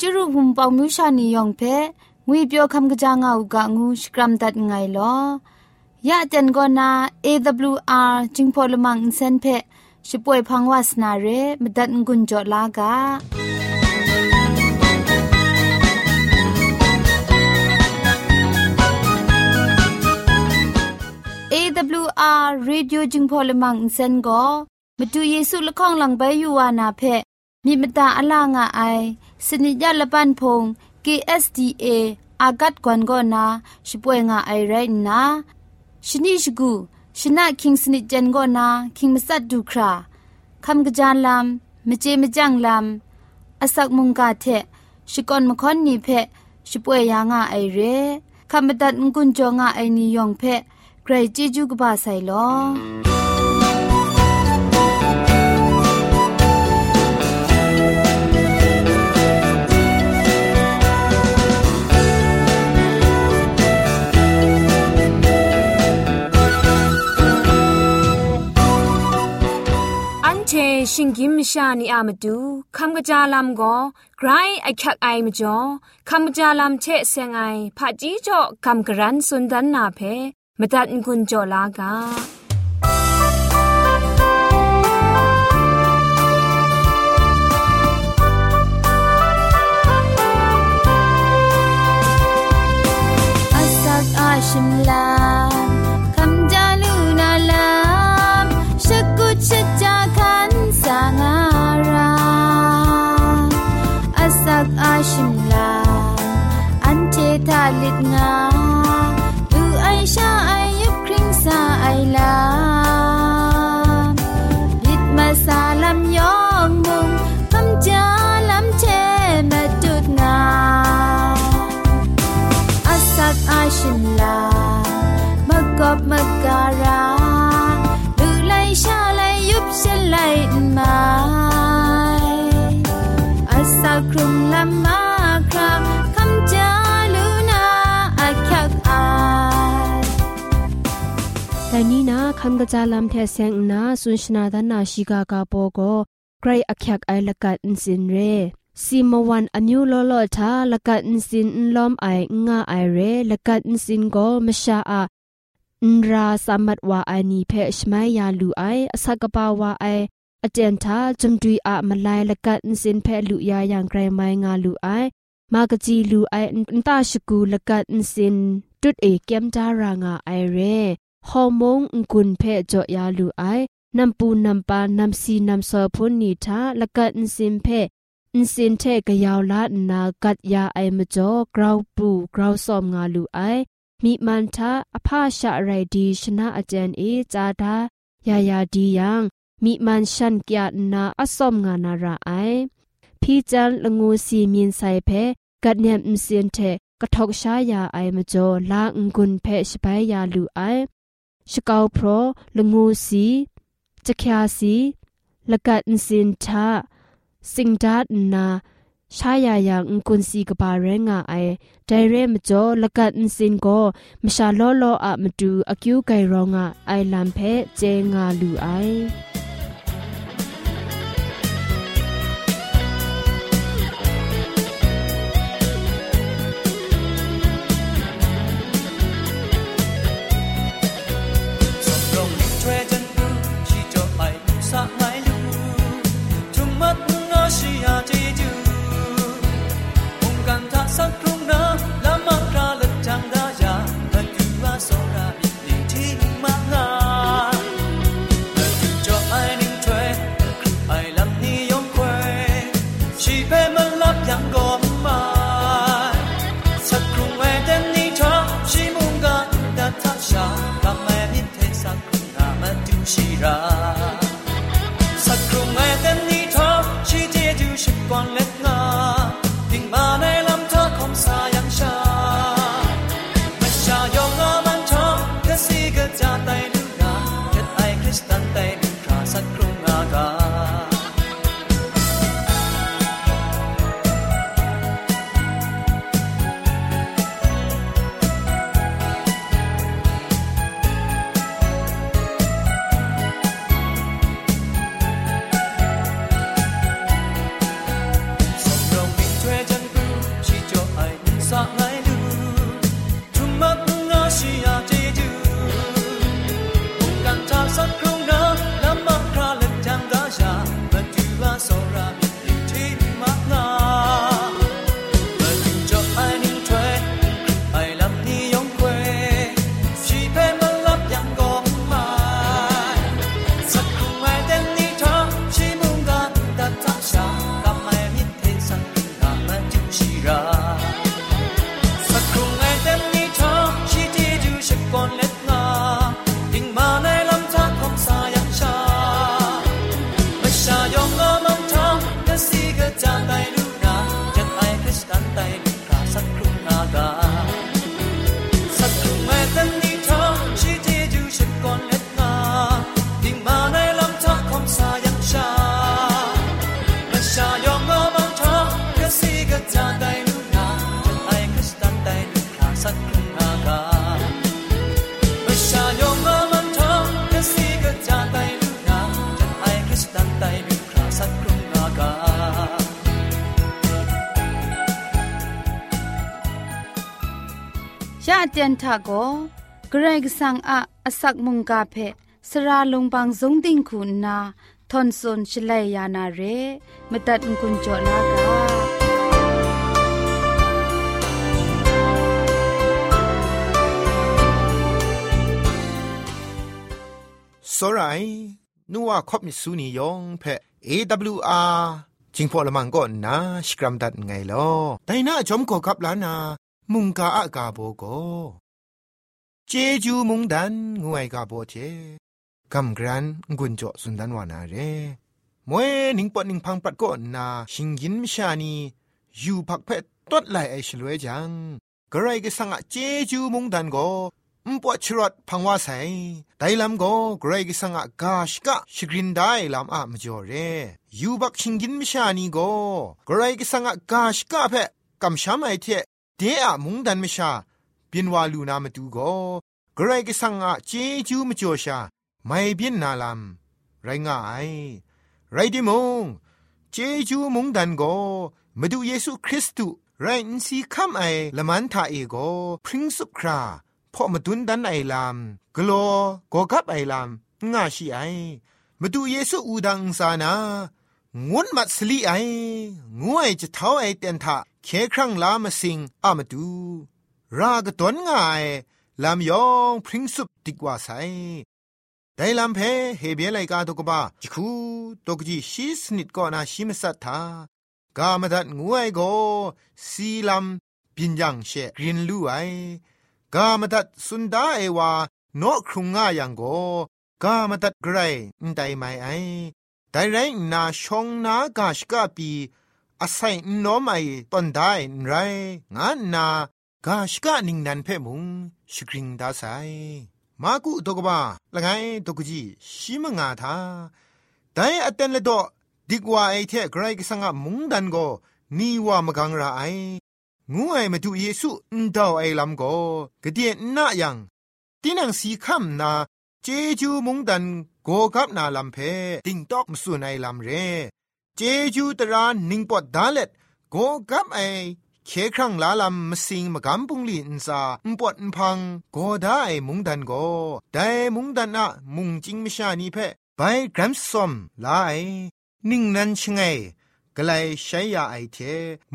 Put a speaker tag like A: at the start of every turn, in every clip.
A: จุรุภุมปองมิวชานียองเพงวยเปียวคำกะจางอูกะงูสกรัมดัดไงลอยะจันกอนา AWR จิงพอลมังอินเซนเพช่วยพังวาสนาเรมดัดงุนจอลากา AWR Radio จึงพอลมังอินเซนก็มาดูเยซูละข้องหลังใบยูวานาเพมีมตาอลางอไอ สนิยาละปันพง KSDA อากัดกวนก็นาช่วยงาไอไรนะชนิชกูชนะคิงสนิจันก็นาคิงมัสัดดูคราคำกระจานลำมเจมจังลำอาศักมุงกาเทชิกอนมคอนนีเพช่วยยางาไอเรคำบัดงกุนจงาไอนิยองเพใครจีจูกบาไซลอ
B: ชิงกิมชานีอามาดูคำกระจาลำก็ไกรไอคักไอมาจ่อคำกระจาลำเชะเซงไอผาจีจ่อคำกระรันสุนดันนาเพมาตัดกุญจ่อลากา
A: ชิมลา จาลัมเทเซงนาสุนชนาดานาชิกากาโปโกใครอักยักไอละกัดอินสินเรซีมวันอนิวโลโลทาละกัดอินสินนลอมไองาไอเรละกัดอินสินโกมชาอาอินราสามัดวา
C: ไอนีเพชไมยาลูไอสักกปาวาไออาจารย์ทาจมดุยอามาลายละกัดอินสินเพลุยายังไกรไมงาลูไอมากจีลูไออินตาชกูละกัดอินสินจุดเอเกมจารางาไอเร นสินเพอินสินเทกยาวลานากัดยาไอมจอกราวปูกราวซอมงาลูไอมีมันทาอภาชะไรดีชนะอาจารย์เอจาดายายาดียังมีมันชันกยานาอสอมงานาราไอพี่จันละงูสีมีนไซเพกัดเนียมอินสินเทกระทกชายาไอมจอลางกุนเพชไปยาลูไอ ชกาวพรละงูสีจะคยาสีละกัดอินสินทาสิงดาดนาชายายังกุนซีกบาเรงาไอไดเรมจ่อละกัดสินก็มชาลอลออะมดูอคิวไกรองะไอลัมเพเจงาลูไอ
D: อ mirar.
A: ชาเตียนทาโกเกรกสังอะอสักมุงกาเพสระลงบางสงติงคุณนาทอนซนชลัยยานาเรมตัดกุญจลากา
D: สรายนัวคบมิสูนียองเพ AWR จิงพอละมังก็นาสกรัมดัดไงลอแต่น่าจอมก็กับลานา มุงกาอากาโบโกเจจูมุงดันงวยกาโบเจกำกรันกุญจสุนดันวานาเรมวยนิงปอนิงพังปัดก็นาชิงยินมชานีอยู่พักเพตดไหลไอชลวยจังกระไรก็สังอะเจจูมุงดันก็มปวดชรดพังว่าใส่ไดลำก็เกรกสังกาชกะชกรินได้ลำอะมจ่อเรยูบักชิงกินมิชานีก็เกรกสังกาชกะเพกำช้ำไอเท เดอะมุงดันมชาเปีนวาลูนามาดูก็เกรกสังกเจจูมจ่อชาไม่เปียนนาลำไรง่ายไรดิมงเจจูมุงดันก็มาดูเยซูคริสต์ไรอินซีคัมไอละมันทาเอโกพริ้งสุคราพอมาดุนดันไอลามกลัวก็กับไอลามง่าชีไอมาดูเยซูอูดังสานา งวนมัดสลีไองวยจะเท้าไอเตนทะเคครั้งลามาสิงอามาดู รากตนง่ายลามยองพริ้งสุบติกว่าไซไดลำเพเฮเบียไลกาตกบ้าจิคูตกจีชีสนิดก็นาชิมสัตถากามาดัดงวยโกสีลำปินยังเชกรินลู่ไอกามตัดสุนดาเอวาโนครุงง่ายังโกกามตัดไกรนไดไม่ไอ แต่ไรนาชงนากาชกาปีอาศัยนอไม่ตอนได้ไรงานนากาชกานิงนันเพ่มุงสกริงดาไซมากุตกบ้าละไงตกจีชิมงาทาแต่อเตนเลดอดีกว่าไอเทไกรกสังมุงดันโกนีว่ามกังราไองูไอมาดูเยซูอุนดาวไอลำโกกะเดียนนายังตีนังสีคำนา เจจูมุงดันโกกับนาลำเพติงตอกมสุนไอลำเร เจจูตรานิงปอดดาเล็ดโกกับไอเคครั้งลาลำมสิงมกำปุงลีอินซาอุปวดพังโกได้มุงดันโกได้มุงดันอะมุงจิงมิชานีเพไปกรัมซอมลายนิ่งนันชงไงกลายใช้ยาไอเท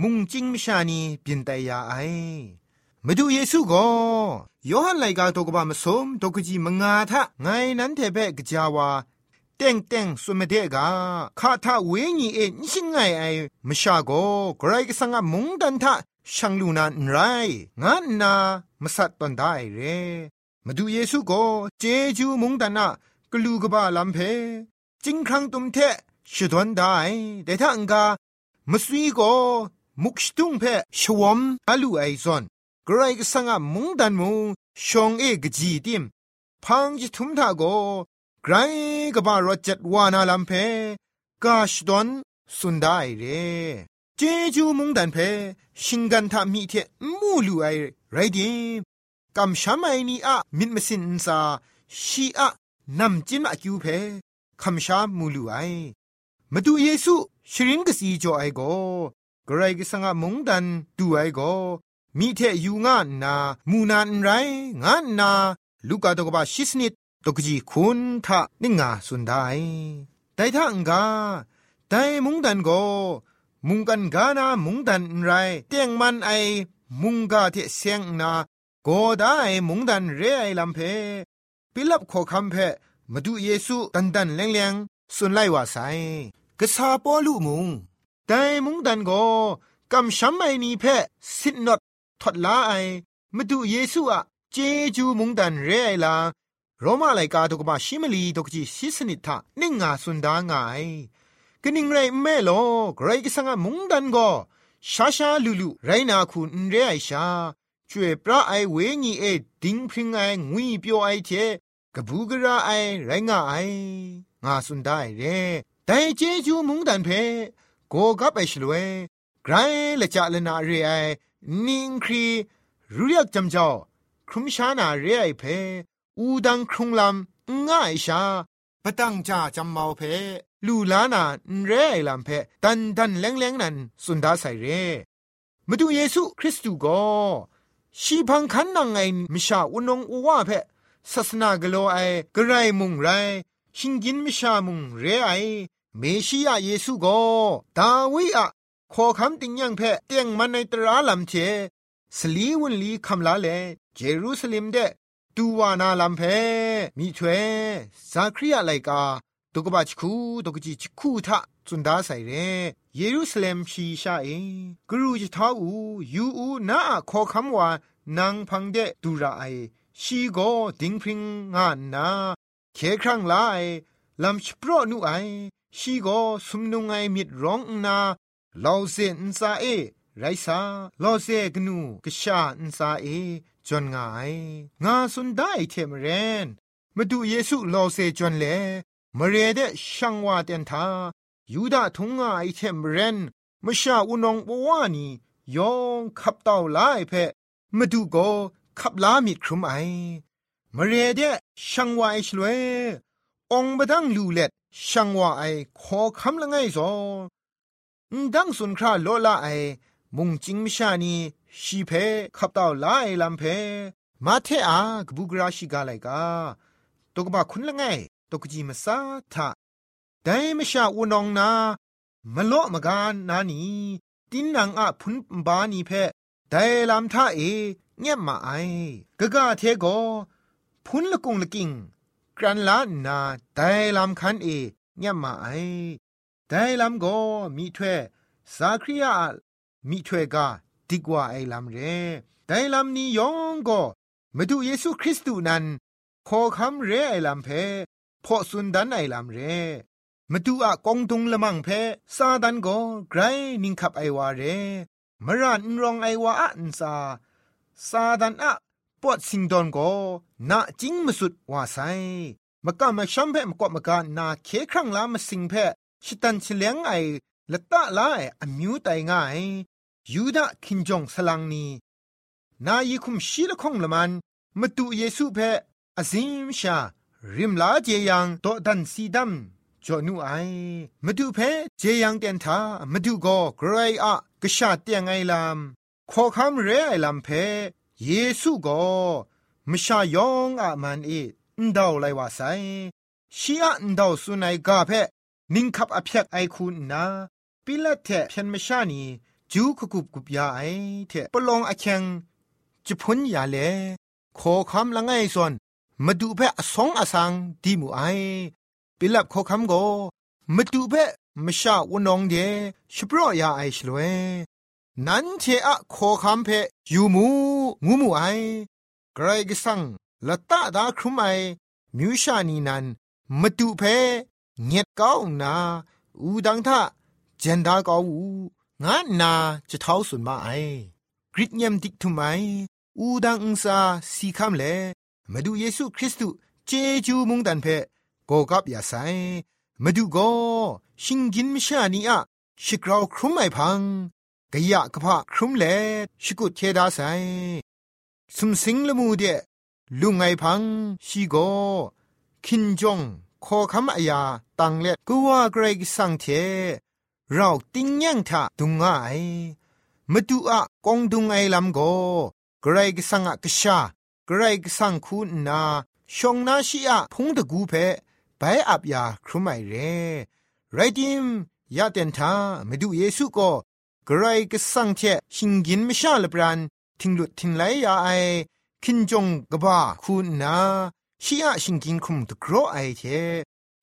D: มุงจิงมิชานีเปลี่ยนแต่ยาไอ มาดูเยซูก็ยอหันไลกาตกบามสมตกจีมงาทะไงนั้นเทเบกจาวาเต็งเต็งสุมเดกาคาทาเวญีเอนิชิงไงไอมชาโกไกรก็สังมุงดันทะช่างลูนานไรงานนามสัตตันได้เรมาดูเยซูก็เจจูมุงดันนะกลูกบาลัมเพจิงครั้งตุมเทชดวนได้แต่ถ้าอังกามสวีก็มุกสตุงเพชวมอลูไอซอน กรายกสังะมุงดันมุงชงเอกจีดิมพังจิทุมทาโกไกรกบารจัดวานาลัมเพกาชดอนสุนได้เรเจจูมุงดันเพชิงกันทามีเทมูลูไอไรดิมกำช้ำไอนีอะมิดมสินซาชีอะนำจินอะคิวเพคำชามูลูไอมาดูเยซูชรินกสีจอไอโกกรายกสังมุงดันดูไอโก มีเทยูงานนามูนานไรงานนา ลูกาตกบาชิสนิดตกจีคุณทะนิงาสุนได้แต่ถ้าองกาแต่มุงดันโกมุงกันกานามุงดันไรเตียงมันไอมุงกาเทเสียงนาโกได้มุงดันเรไอลำเพปิลับขอคำเพมาดูเยซูตันตันแรงแรงสุนไลว่าไซกษาปอลุมุงแต่มุงดันโกกำช้ำไอนีเพสินนด ทอดลาไอมาดูเยซูอะเจจูมุงดันเรไอลาโรมาไลกาตกบาชิมลีตกจีซิสนิทะนิ่งงาสุนดางายกนิ่งไรแม่โลไกรกิสังมุงดันโกชาชาลูลูไรนาคุณเรไอชาช่วยพระไอเวญีเอดิงพริงไองุยเปียวไอเทกบูกระไอไรงาไองาสุนได้เรแต่เจจูมุงดันเพโกกับไปชลวยไกรละจะลนาเรไอ นิงครีรู้ยักจำเจ้าครุมชานาเรไอเพอูดังครุงลำง่ายชาปตังจ่าจำเมาเพลูลานาเรไอลำเพตันตันแรงแรงนั้นสุนดาใส่เรมาดูเยซูคริสต์ก็ชีพังคันนังไงมิชาอุนงอว่าเพศาสนากโลไอกระไรมุงไรชิงกินมิชามุงเรไอเมชิยาเยซูโกดาวิอะ ขอคำติงยังเพเตียงมันในตราลำเชสลีวุนลีคำลาเลเจรูซาเล็มเดตูวานาลำเพมีถวยซาคริยาไลกาตุกบะชคูตุกจิชคูทะจุนดาใส่เรเยรูซาเล็มชีชาเอกรูจิท้าอูยูอูนาขอคำว่านางพังเดดูราไอชีโกดิงพิงงานนาเคครั้งลายลำชโปรนูไอชีโกสุมนุงไอมิดร้องนา ลาวเซนซาเอไรซาลาวเซกนูกชาอินซาเอจนงายงาสุนได้เทมเรนมาดูเยซูลาวเซจนเลมเรเดช่างว่าเตนทายูดาทุงงาไอเทมเรนมชาอุนองปวานียองขับเต่าลายเพมาดูโกขับลามิดครุมไอมเรเดช่างว่าไอชลวยองบดังลูเล็ดช่างว่าไอขอคำละไงซอ ดังสุนคราโลละไอ มุงจิงมชานีชีเพขับเต่าลาไอลำเพ มาเทอากบุกราชิกาไลกาตกบะคุณละไงตกจีมาซาทะแต่มชาวนองนามโลมกานนานีตินนางอะพุนบานีเพแต่ลำท่าเอเงียบมาไอกะกะเทโกพุนละกุงละกิงกรันลานาแต่ลำคันเอเงียบมาไอ แต่ลำโกมีถ้วยสาคริยามีถ้วยกาดีกว่าไอ้ลำเรแต่ลำนี้ยองก็มาดูเยซูคริสต์นั้นขอคำเรไอ้ลำเพพอสุนดันไอ้ลำเรมาดูอะกองตุงละมังเพซาดันก็ไกรนิงขับไอวาเรมรันรองไอวาอันซาซาดันอะปวดสิงดอนก็นาจิงมาสุดว่าไซมกะมาชัมเพมกอมกะนาเคครั้งลามาสิงเพ ชิตันเฉลียงไอละตะลาไออมิวไตง่ายยูดาคินจงสลังนีนายคุมชีละคงละมันมาตุเยซูเพออซิมชา ริมลาเจยังโตดันซีดัมจอนูไอมาดูเพเจยังเตียนทามาดูก็ไกรอะกษาเตียงไอลามขอคำเรไอลามเพเยซูก็มชายองอะมันเอนดาวไลว่าไซชีอะอนดาวสุนัยกาเพ นิ่งคับอภิกไอคุณนาปิละเทเพียนมชานีจูคุกุบกุบยาไอเทปลองอเชงจะพ้นยาเลขอคำละไงส่วนมาดูเพอสองอสังดีมูไอปิลับขอคำโกมาดูเพมชาวนองเดชโปรยาไอชลเวนั้นเทอะขอคำเพยูมูงูมูไอไกรกสังละตาดาครุมไอมิวชานีนันมาดูเพ เงียดก้าวนาอูดังทะเจนดาก้าวูงานนาจะเท้าสุนมาไอกริดเยมดิกทุไมอูดังอุซาสีคำเลมาดูเยซูคริสต์เจจูมุงดันเพโกกับยาไซมาดูโกชิงกินมชานีอะชิกราวครุมไอพังกะยะกะพะครุมเลชิกุเทดาไซสุมสิงละมูเดลุงไอพังชีโกคินจง ขอคำอายาตังเล็ดกูว่าเกรกสังเทเราติ้งยังทะดุงไงมาดูอะกองดุงไอลำโกเกรกสังอะกชาเกรกสังคุณนาชงนาชีอะพงตะกูเพไปอับยาครุไมเรไรดิมยาเตนทามาดูเยซูก็เกรกสังเทชิงกินไม่ชาลปรันทิงหลุดทิงไหลยาไอคินจงกบ้าคุณนา ชีอะชิงกินคุมตกรอไอเท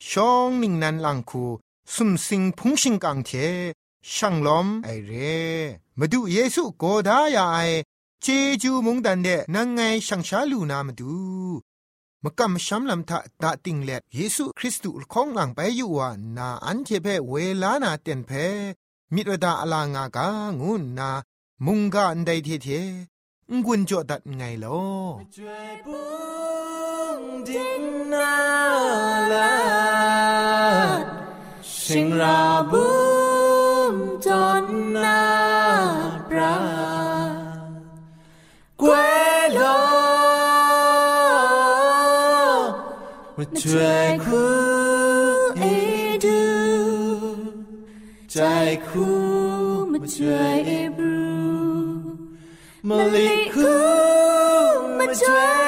D: ชองนิงนันลังคูสุมสิงพุงชิงกังเทช่างล้อมไอเรมาดูเยซูโกดายาไอเจจูมุงดันเดนังไงช่างชาลูนามาดูมกำช้ำลำทะตาติงเล็ดเยซูคริสต์ของหลังไปอยู่ว่านาอันเทเพเวลานาเต็นเพมิตรดาอลางากางุนนา มุงกาอันใดเทเทงุนจอดัดไงลอ
E: sinh ra bướm chọn na ra quê đó mà trời khu ấy đưa trời khu mà trời ấy bru mà lý khu mà trời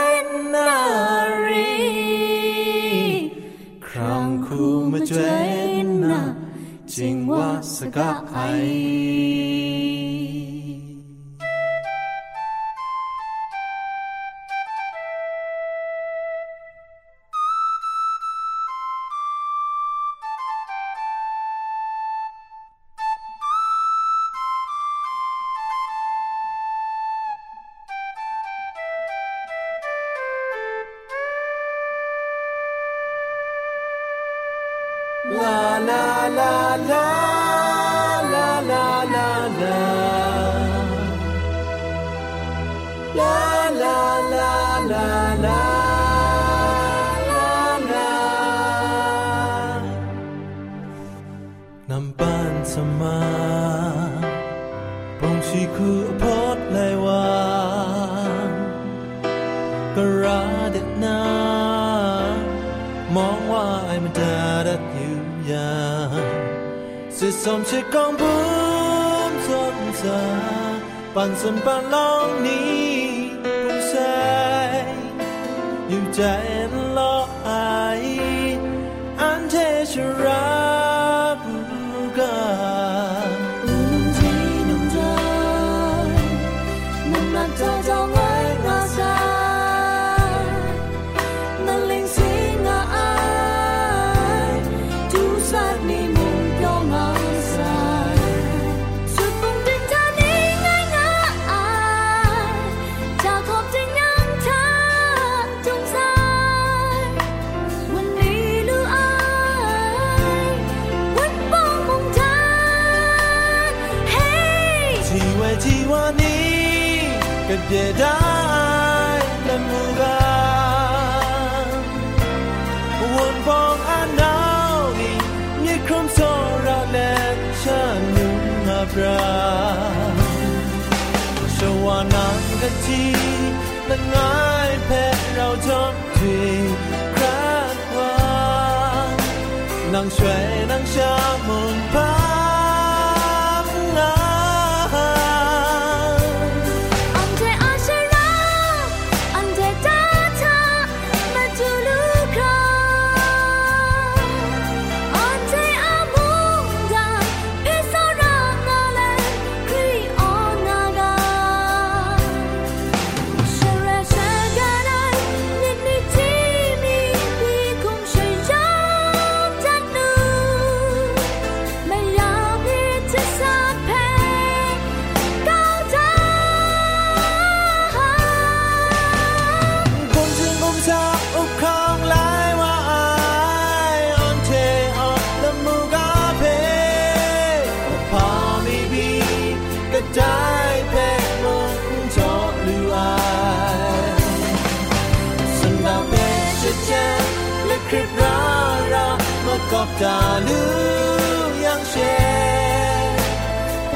E: が愛是
F: 从此讲不。在半生半浪，你不在，
E: 有在。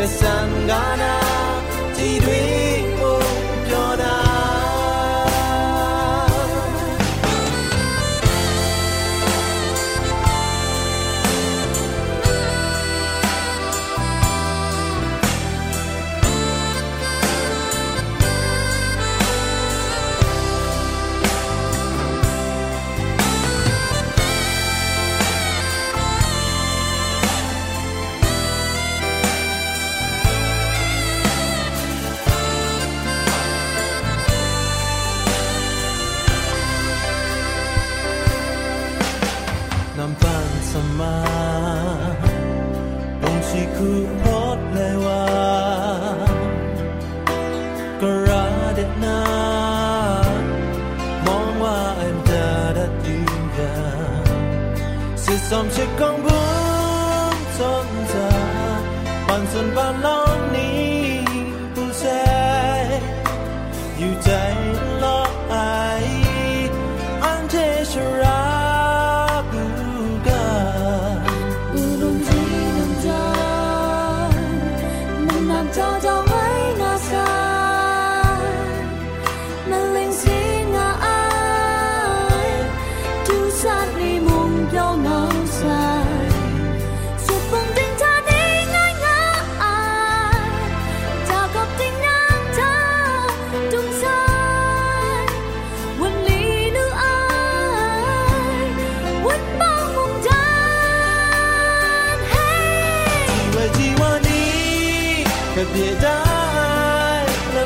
E: sangana ti dui สิบส不存在？半生ขอ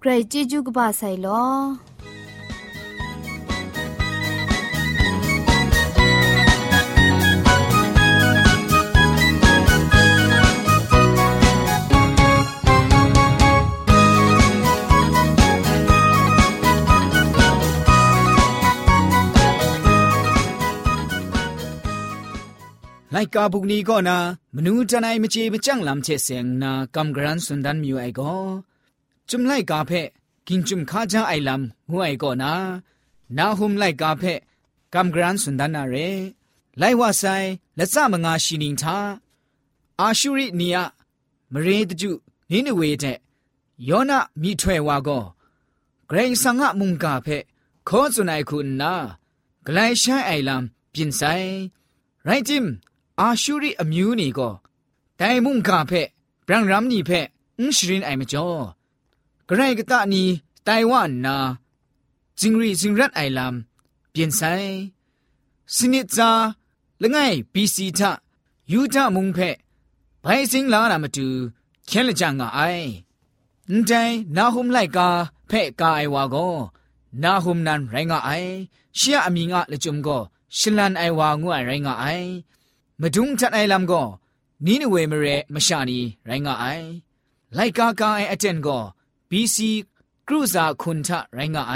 A: ใครจีจูกบาไซลอ
G: ไลกาบุกนี้ก็นะมนูจันไอมจีมจังลำเชเสียงนากำกรันสุนดันมิวไอก็ จุมไลกาเพกินจุมข้าจ้าไอลำหัวไอก็นะนาหุมไลกาเพกำกรันสุนดันนาเรไลว่าไซและซามงาชินิงทาอาชูริเนียมเรตจุนินเวเตယောနာမိထွဲဝါကောဂရိဆန်ငါမုန်ကာဖဲခေါ်စွန်နိုင်ခုနာဂလိုင်ရှိုင်းအိုင်လမ်ပြင်ဆိုင်ရိုင်တင်အာရှူရီအမျိုးနီကိုတိုင်မုန်ကာဖဲဘရန်ရမ်နီဖဲအင်းရှရင်အိုင်မကျော် กระไรก็ตานีไต้หวันนาจิงรีจิงรัดไอลำเปลี่ยนไซสนิจาละไงปีสีทะยูทะมุงเพะไปสิงลานามาดูเขียนละจังอ่ะไอนั่นใจนาหุมไลกาเพะกาไอวาโกနာဟုမနန်ရိုင်းငါအိုင်ရှီယအမီငါလချုံကိုရှလန်အိုင်ဝါငွရိုင်းငါအိုင်မဒုံချတ်အိုင်လမ်ကိုနီနဝေမရဲမရှာနီရိုင်းငါအိုင်လိုက်ကာကာအိုင်အတန်ကို BC ครูซาคุนทะไรงะไอ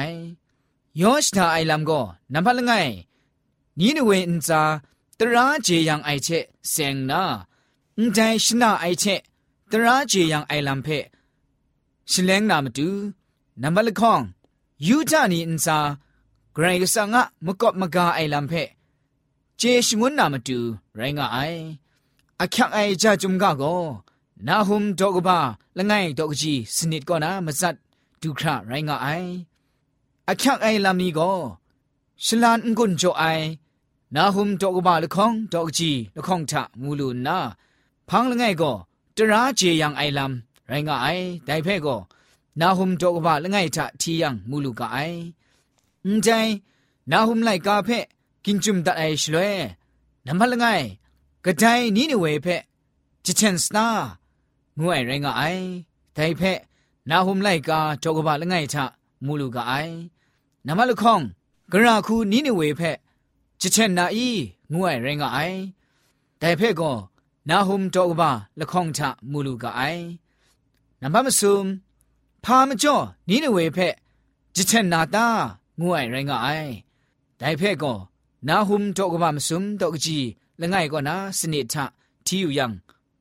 G: ยอชทาไอลัมก็นัมพัลงไงนี้นเวอินซาตระเจยังไอเชเซงนาอุนใจชนะไอเชตระเจยังไอลัมเพชเลงนามตูนัมพัลคองยูจานีอินซาไกรกสังะมกอบมกาไอลัมเพเจชงุนนามตูไรงะไออคักไอจาจุมกะก็ နာဟုမ်ဒေါကဘာလငိုင်ဒေါကကြီးစနစ်ကောနာမဇတ်ဒုခရရိုင်းငါအိုင်အချက်အိုင်လမီကိုရှလန်ငွန်းချိုအိုင်နာဟုမ်ဒေါကဘာလခေါင်ဒေါကကြီးလခေါင်ထမူလူနာဖန်းလငိုင်ကိုတရာဂျေယံအိုင်လမ်ရိုင်းငါအိုင်ဒိုင်ဖဲကိုနာဟုမ်ဒေါကဘာလငိုင်ထထီယံမူလူကအိုင်အန်တိုင်နာဟုမ်လိုက်ကာဖဲကင်ဂျုံဒအိုင်ရှလွဲနမလငိုင်กระไดนี้ในเวเพจิเชนสนางวยไรงาไอไดเพนาหุมไลกาจกบะละไงทะมูลูกาไอนา ငွေရင်ကအိုင်တိုင်ဖက်နာဟုမလိုက်ကာတောကပါလငိုင်ချမူလူကအိုင်နမလခေါင်ဂရခုနိနေဝေဖက်ချစ်ချက်နာဤငွေရင်ကအိုင်တိုင်ဖက်ကောနာဟုမတောကပါလခေါင်ချမူလူကအိုင်နမမဆုံဖာမကျော်နိနေဝေဖက်ချစ်ချက်နာတာငွေရင်ကအိုင်တိုင်ဖက်ကောနာဟုမတောကပါမဆုံတောကကြီးလငိုင်ကောနာစနိထတီယူယံ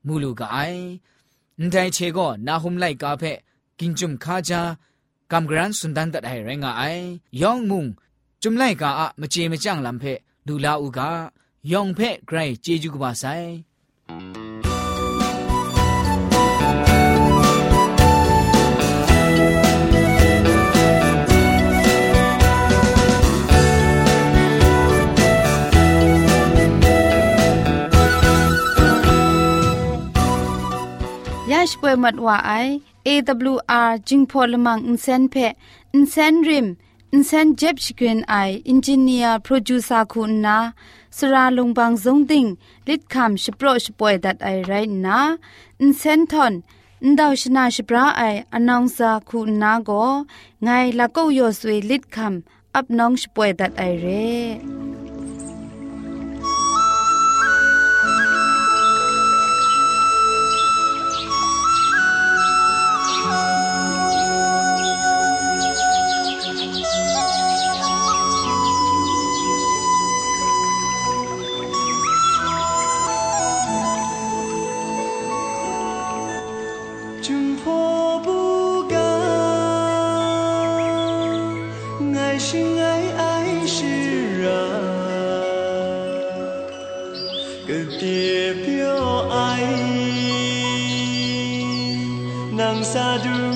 G: မူလူကအိုင် န်တိုင်ချေကိုနာဟုမ်လိုက်ကာဖဲကင်ဂျုံခါဂျာကမ်ဂရန်စွန်ဒန်တတ်ဟဲရငါအိုင်ယောင်မုံဂျုံလိုက်ကာအမချေမကြန့်လမ်ဖဲလူလာဥကယောင်ဖဲဂရိုင်ဂျေဂျူကပါဆိုင်
A: มัดว่าไอ AWR จิงพอลมังอินเซนเพอินเซนริมอินเซนเจ็บชกรีนไออินจิเนียร์โปรดิวซาคุณนาสราลงบางซงดิงลิดคำชโปรชป่วยดัดไอไรนะอินเซนทอนอินดาวชนาชปราไออนองซาคุณนาโกไงละก็ยอสวยลิดคำอับน้องชป่วยดัดไอเร่
E: 爱爱是 chỉ 表爱 được.